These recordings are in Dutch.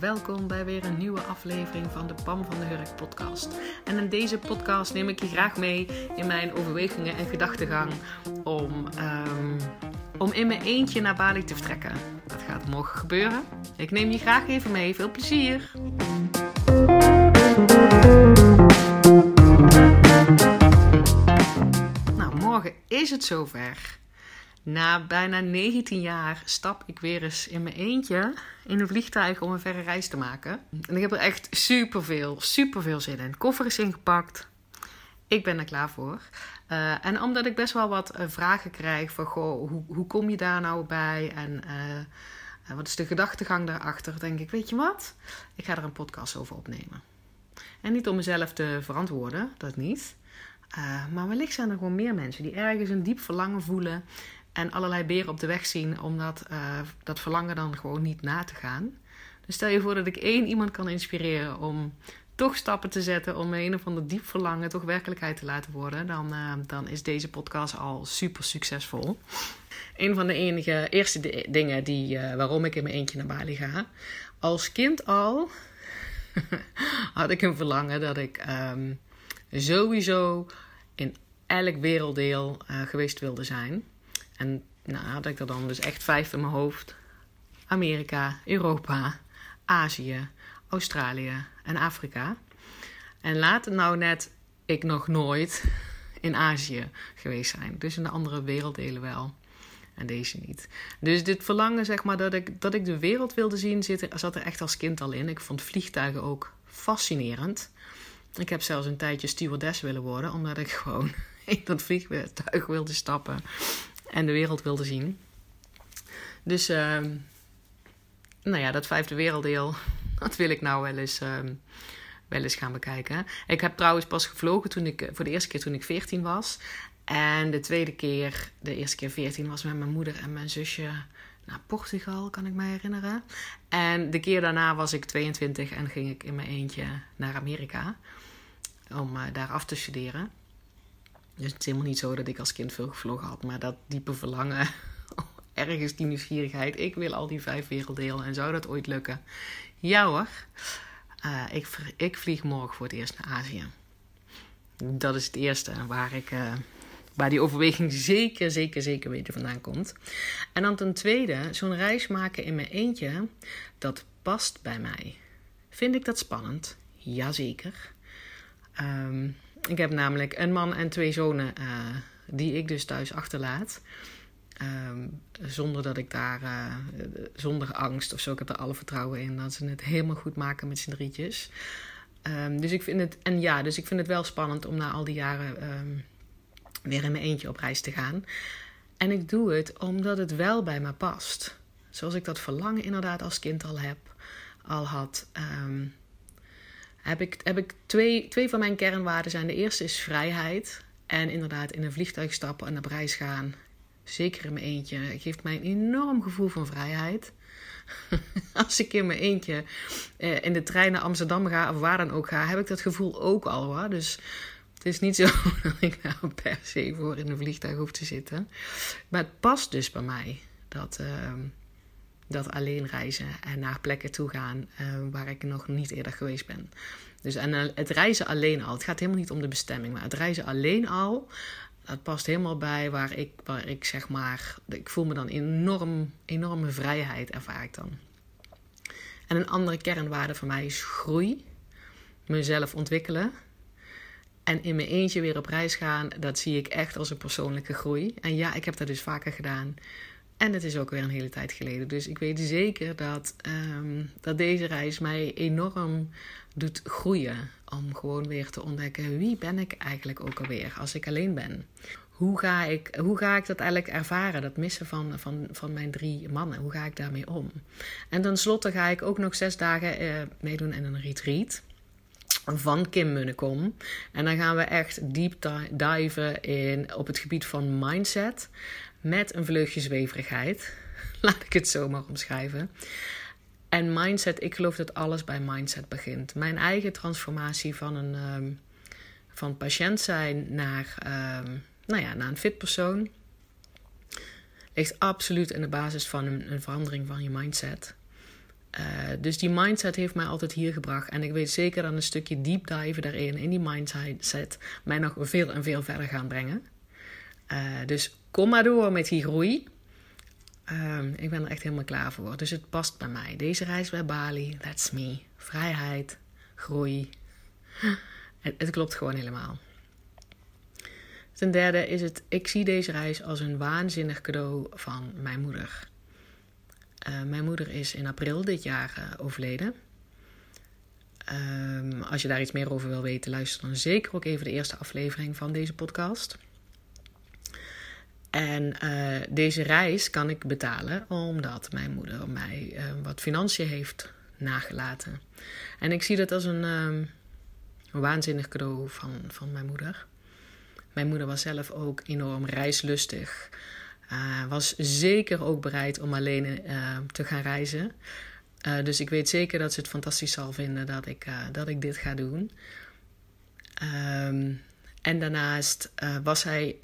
welkom bij weer een nieuwe aflevering van de Pam van de Hurk podcast. En in deze podcast neem ik je graag mee in mijn overwegingen en gedachtegang om, ehm, om in mijn eentje naar Bali te vertrekken. Dat gaat morgen gebeuren. Ik neem je graag even mee. Veel plezier! Nou, morgen is het zover. Na bijna 19 jaar stap ik weer eens in mijn eentje in een vliegtuig om een verre reis te maken. En ik heb er echt super veel, super veel zin in. Koffer is ingepakt. Ik ben er klaar voor. Uh, en omdat ik best wel wat uh, vragen krijg van, goh, hoe, hoe kom je daar nou bij? En uh, wat is de gedachtegang daarachter? Denk ik, weet je wat? Ik ga er een podcast over opnemen. En niet om mezelf te verantwoorden, dat niet. maar wellicht zijn er gewoon meer mensen die ergens een diep verlangen voelen en allerlei beren op de weg zien om dat, uh, dat verlangen dan gewoon niet na te gaan. Dus stel je voor dat ik één iemand kan inspireren om toch stappen te zetten om een of ander diep verlangen toch werkelijkheid te laten worden, dan, uh, dan is deze podcast al super succesvol. Een van de enige eerste dingen die, uh, waarom ik in mijn eentje naar Bali ga. Als kind al had ik een verlangen dat ik um, sowieso in elk werelddeel geweest wilde zijn. En nou had ik er dan dus echt vijf in mijn hoofd. Amerika, Europa, Azië, Australië en Afrika. En laat het nou net ik nog nooit in Azië geweest zijn. Dus in de andere werelddelen wel. En deze niet. Dus dit verlangen, zeg maar, dat ik, dat ik de wereld wilde zien, zit, zat er echt als kind al in. Ik vond vliegtuigen ook fascinerend. Ik heb zelfs een tijdje stewardess willen worden, omdat ik gewoon in dat vliegtuig wilde stappen en de wereld wilde zien. Dus, uh, nou ja, dat vijfde werelddeel, dat wil ik nou wel eens, uh, wel eens gaan bekijken. Ik heb trouwens pas gevlogen toen ik, voor de eerste keer toen ik 14 was. En de tweede keer, de eerste keer 14, was met mijn moeder en mijn zusje naar Portugal, kan ik me herinneren. En de keer daarna was ik 22 en ging ik in mijn eentje naar Amerika om uh, daar af te studeren. Dus het is helemaal niet zo dat ik als kind veel gevlogen had, maar dat diepe verlangen, ergens die nieuwsgierigheid. Ik wil al die vijf werelddelen en zou dat ooit lukken? Ja hoor, uh, ik, ik vlieg morgen voor het eerst naar Azië. Dat is het eerste waar ik. Uh, waar die overweging zeker, zeker, zeker weten vandaan komt. En dan ten tweede, zo'n reis maken in mijn eentje, dat past bij mij. Vind ik dat spannend? Jazeker. Um, ik heb namelijk een man en twee zonen uh, die ik dus thuis achterlaat. Um, zonder dat ik daar, uh, zonder angst of zo. Ik heb er alle vertrouwen in dat ze het helemaal goed maken met z'n drietjes. Um, dus ik vind het, en ja, dus ik vind het wel spannend om na al die jaren um, weer in mijn eentje op reis te gaan. En ik doe het omdat het wel bij me past. Zoals ik dat verlangen inderdaad als kind al heb, al had. Heb ik, heb ik twee, twee van mijn kernwaarden zijn. De eerste is vrijheid. En inderdaad in een vliegtuig stappen en naar reis gaan. Zeker in mijn eentje. Geeft mij een enorm gevoel van vrijheid. Als ik in mijn eentje eh, in de trein naar Amsterdam ga of waar dan ook ga, heb ik dat gevoel ook al hoor. Dus het is niet zo dat ik nou per se voor in een vliegtuig hoef te zitten. Maar het past dus bij mij. Dat, uh, dat alleen reizen en naar plekken toe gaan uh, waar ik nog niet eerder geweest ben. Dus en uh, het reizen alleen al, het gaat helemaal niet om de bestemming, maar het reizen alleen al, dat past helemaal bij waar ik, waar ik zeg maar, ik voel me dan enorm, enorme vrijheid ervaar ik dan. En een andere kernwaarde voor mij is groei, mezelf ontwikkelen. En in mijn eentje weer op reis gaan, dat zie ik echt als een persoonlijke groei. En ja, ik heb dat dus vaker gedaan. En het is ook weer een hele tijd geleden. Dus ik weet zeker dat, um, dat deze reis mij enorm doet groeien. Om gewoon weer te ontdekken wie ben ik eigenlijk ook alweer als ik alleen ben. Hoe ga ik, hoe ga ik dat eigenlijk ervaren, dat missen van, van, van mijn drie mannen? Hoe ga ik daarmee om? En tenslotte ga ik ook nog zes dagen uh, meedoen in een retreat van Kim Munnekom. En dan gaan we echt deep diven in, op het gebied van mindset met een vleugje zweverigheid. Laat ik het zo maar omschrijven. En mindset, ik geloof dat alles bij mindset begint. Mijn eigen transformatie van een um, van patiënt zijn naar, um, nou ja, naar een fit persoon ligt absoluut in de basis van een verandering van je mindset. Uh, dus die mindset heeft mij altijd hier gebracht. En ik weet zeker dat een stukje deep dive daarin, in die mindset, mij nog veel en veel verder gaan brengen. Uh, dus kom maar door met die groei. Uh, ik ben er echt helemaal klaar voor. Dus het past bij mij. Deze reis bij Bali, that's me. Vrijheid, groei. Het klopt gewoon helemaal. Ten derde is het, ik zie deze reis als een waanzinnig cadeau van mijn moeder. Uh, mijn moeder is in april dit jaar uh, overleden. Um, als je daar iets meer over wil weten, luister dan zeker ook even de eerste aflevering van deze podcast. En uh, deze reis kan ik betalen omdat mijn moeder mij wat financiën heeft nagelaten. En ik zie dat als een, um, een waanzinnig cadeau van, van mijn moeder. Mijn moeder was zelf ook enorm reislustig. Uh, was zeker ook bereid om alleen uh, te gaan reizen. Uh, dus ik weet zeker dat ze het fantastisch zal vinden dat ik, dat ik dit ga doen. Um, en daarnaast was hij,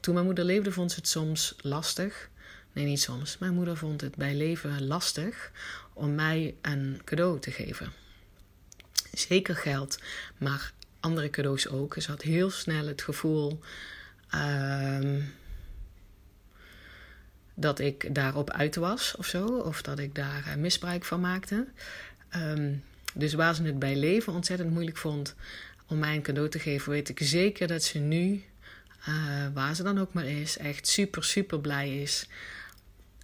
toen mijn moeder leefde, vond ze het soms lastig. Nee, niet soms. Mijn moeder vond het bij leven lastig om mij een cadeau te geven. Zeker geld, maar andere cadeaus ook. Ze had heel snel het gevoel uh, dat ik daarop uit was of zo. Of dat ik daar uh, misbruik van maakte. Um, dus waar ze het bij leven ontzettend moeilijk vond om mij een cadeau te geven, weet ik zeker dat ze nu, uh, waar ze dan ook maar is, echt super, super blij is.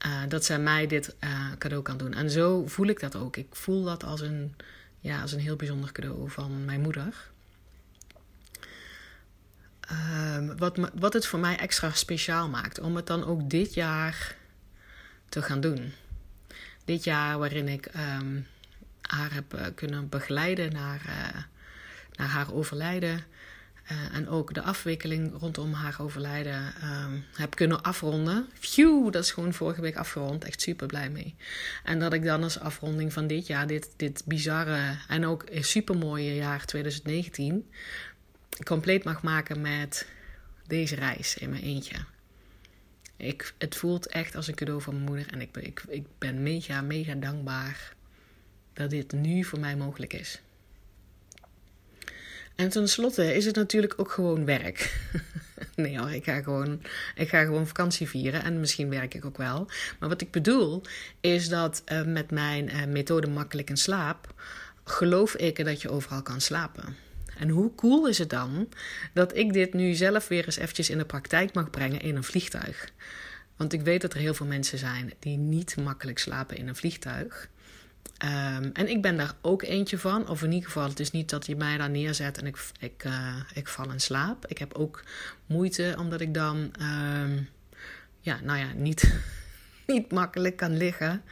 Uh, dat zij mij dit cadeau kan doen. En zo voel ik dat ook. Ik voel dat als een, ja, als een heel bijzonder cadeau van mijn moeder. Um, wat, wat het voor mij extra speciaal maakt. Om het dan ook dit jaar te gaan doen. Dit jaar waarin ik um, haar heb uh, kunnen begeleiden naar, uh, naar haar overlijden. Uh, en ook de afwikkeling rondom haar overlijden um, heb kunnen afronden. Phew, dat is gewoon vorige week afgerond. Echt super blij mee. En dat ik dan als afronding van dit jaar, dit, dit bizarre en ook super mooie jaar 2019 compleet mag maken met deze reis in mijn eentje. Ik, het voelt echt als een cadeau van mijn moeder. En ik, ik, ik ben mega, mega dankbaar dat dit nu voor mij mogelijk is. En tenslotte is het natuurlijk ook gewoon werk. nee hoor, ik ga, gewoon, ik ga gewoon vakantie vieren en misschien werk ik ook wel. Maar wat ik bedoel is dat uh, met mijn uh, methode makkelijk in slaap... geloof ik dat je overal kan slapen. En hoe cool is het dan dat ik dit nu zelf weer eens eventjes in de praktijk mag brengen in een vliegtuig? Want ik weet dat er heel veel mensen zijn die niet makkelijk slapen in een vliegtuig. Um, en ik ben daar ook eentje van. Of in ieder geval, het is niet dat je mij daar neerzet en ik, ik, uh, ik val in slaap. Ik heb ook moeite omdat ik dan, um, ja, nou ja, niet, niet makkelijk kan liggen.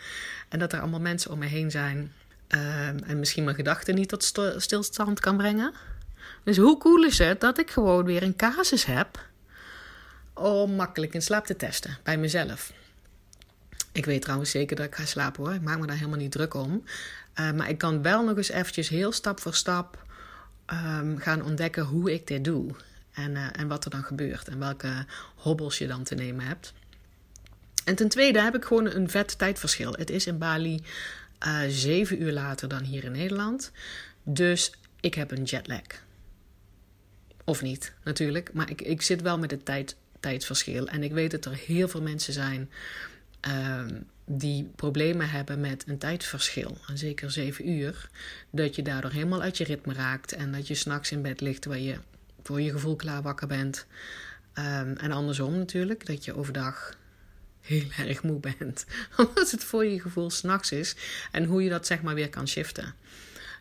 En dat er allemaal mensen om me heen zijn. Um, en misschien mijn gedachten niet tot stilstand kan brengen. Dus hoe cool is het dat ik gewoon weer een casus heb om makkelijk in slaap te testen bij mezelf. Ik weet trouwens zeker dat ik ga slapen hoor. Ik maak me daar helemaal niet druk om. Uh, maar ik kan wel nog eens eventjes heel stap voor stap um, gaan ontdekken hoe ik dit doe. En, uh, en wat er dan gebeurt. En welke hobbels je dan te nemen hebt. En ten tweede heb ik gewoon een vet tijdverschil. Het is in Bali uh, zeven uur later dan hier in Nederland. Dus ik heb een jetlag. Of niet, natuurlijk. Maar ik, ik zit wel met het tijd, tijdsverschil. En ik weet dat er heel veel mensen zijn um, die problemen hebben met een tijdverschil. En zeker zeven uur. Dat je daardoor helemaal uit je ritme raakt. En dat je s'nachts in bed ligt terwijl je voor je gevoel klaar wakker bent. Um, en andersom natuurlijk. Dat je overdag heel erg moe bent. Omdat het voor je gevoel s'nachts is. En hoe je dat zeg maar weer kan shiften.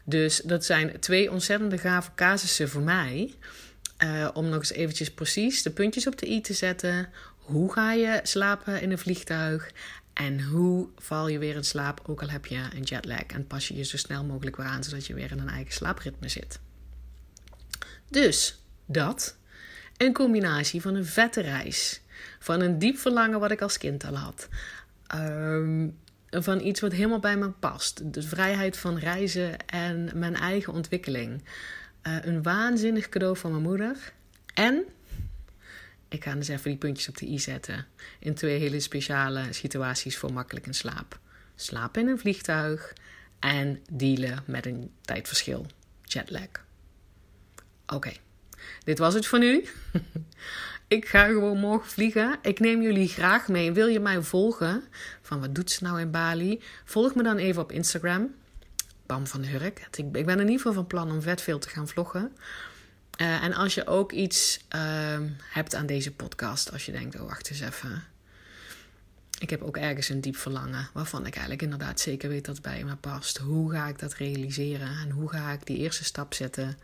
Dus dat zijn twee ontzettende gave casussen voor mij. Uh, om nog eens eventjes precies de puntjes op de i te zetten. Hoe ga je slapen in een vliegtuig? En hoe val je weer in slaap, ook al heb je een jetlag? En pas je je zo snel mogelijk weer aan, zodat je weer in een eigen slaapritme zit. Dus dat. Een combinatie van een vette reis. Van een diep verlangen wat ik als kind al had. Um, van iets wat helemaal bij me past. De vrijheid van reizen en mijn eigen ontwikkeling. Uh, een waanzinnig cadeau van mijn moeder. En ik ga dus even die puntjes op de i zetten. In twee hele speciale situaties voor makkelijk in slaap. slapen in een vliegtuig en dealen met een tijdverschil, jetlag. Oké, dit was het voor nu. ik ga gewoon morgen vliegen. Ik neem jullie graag mee. Wil je mij volgen? Van wat doet ze nou in Bali? Volg me dan even op Instagram. Bam van Hurk. Ik ben in ieder geval van plan om vet veel te gaan vloggen. Uh, en als je ook iets uh, hebt aan deze podcast, als je denkt, oh wacht eens even. Ik heb ook ergens een diep verlangen, waarvan ik eigenlijk inderdaad zeker weet dat het bij me past. Hoe ga ik dat realiseren en hoe ga ik die eerste stap zetten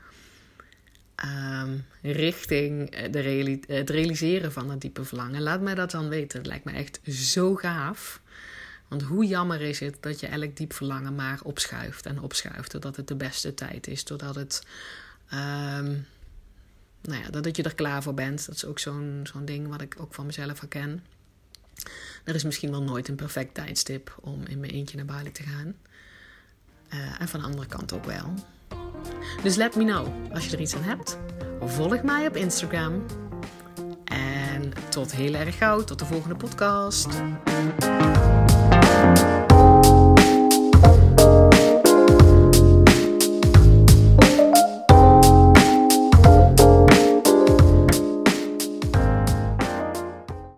um, richting de reali het realiseren van dat diepe verlangen? Laat mij dat dan weten. Het lijkt me echt zo gaaf. Want hoe jammer is het dat je elk diep verlangen maar opschuift en opschuift, doordat het de beste tijd is, doordat het. Um, nou ja, dat je er klaar voor bent. Dat is ook zo'n zo'n ding wat ik ook van mezelf herken. Er is misschien wel nooit een perfect tijdstip om in mijn eentje naar Bali te gaan. Uh, en van de andere kant ook wel. Dus let me know als je er iets aan hebt. Volg mij op Instagram. En tot heel erg gauw. Tot de volgende podcast.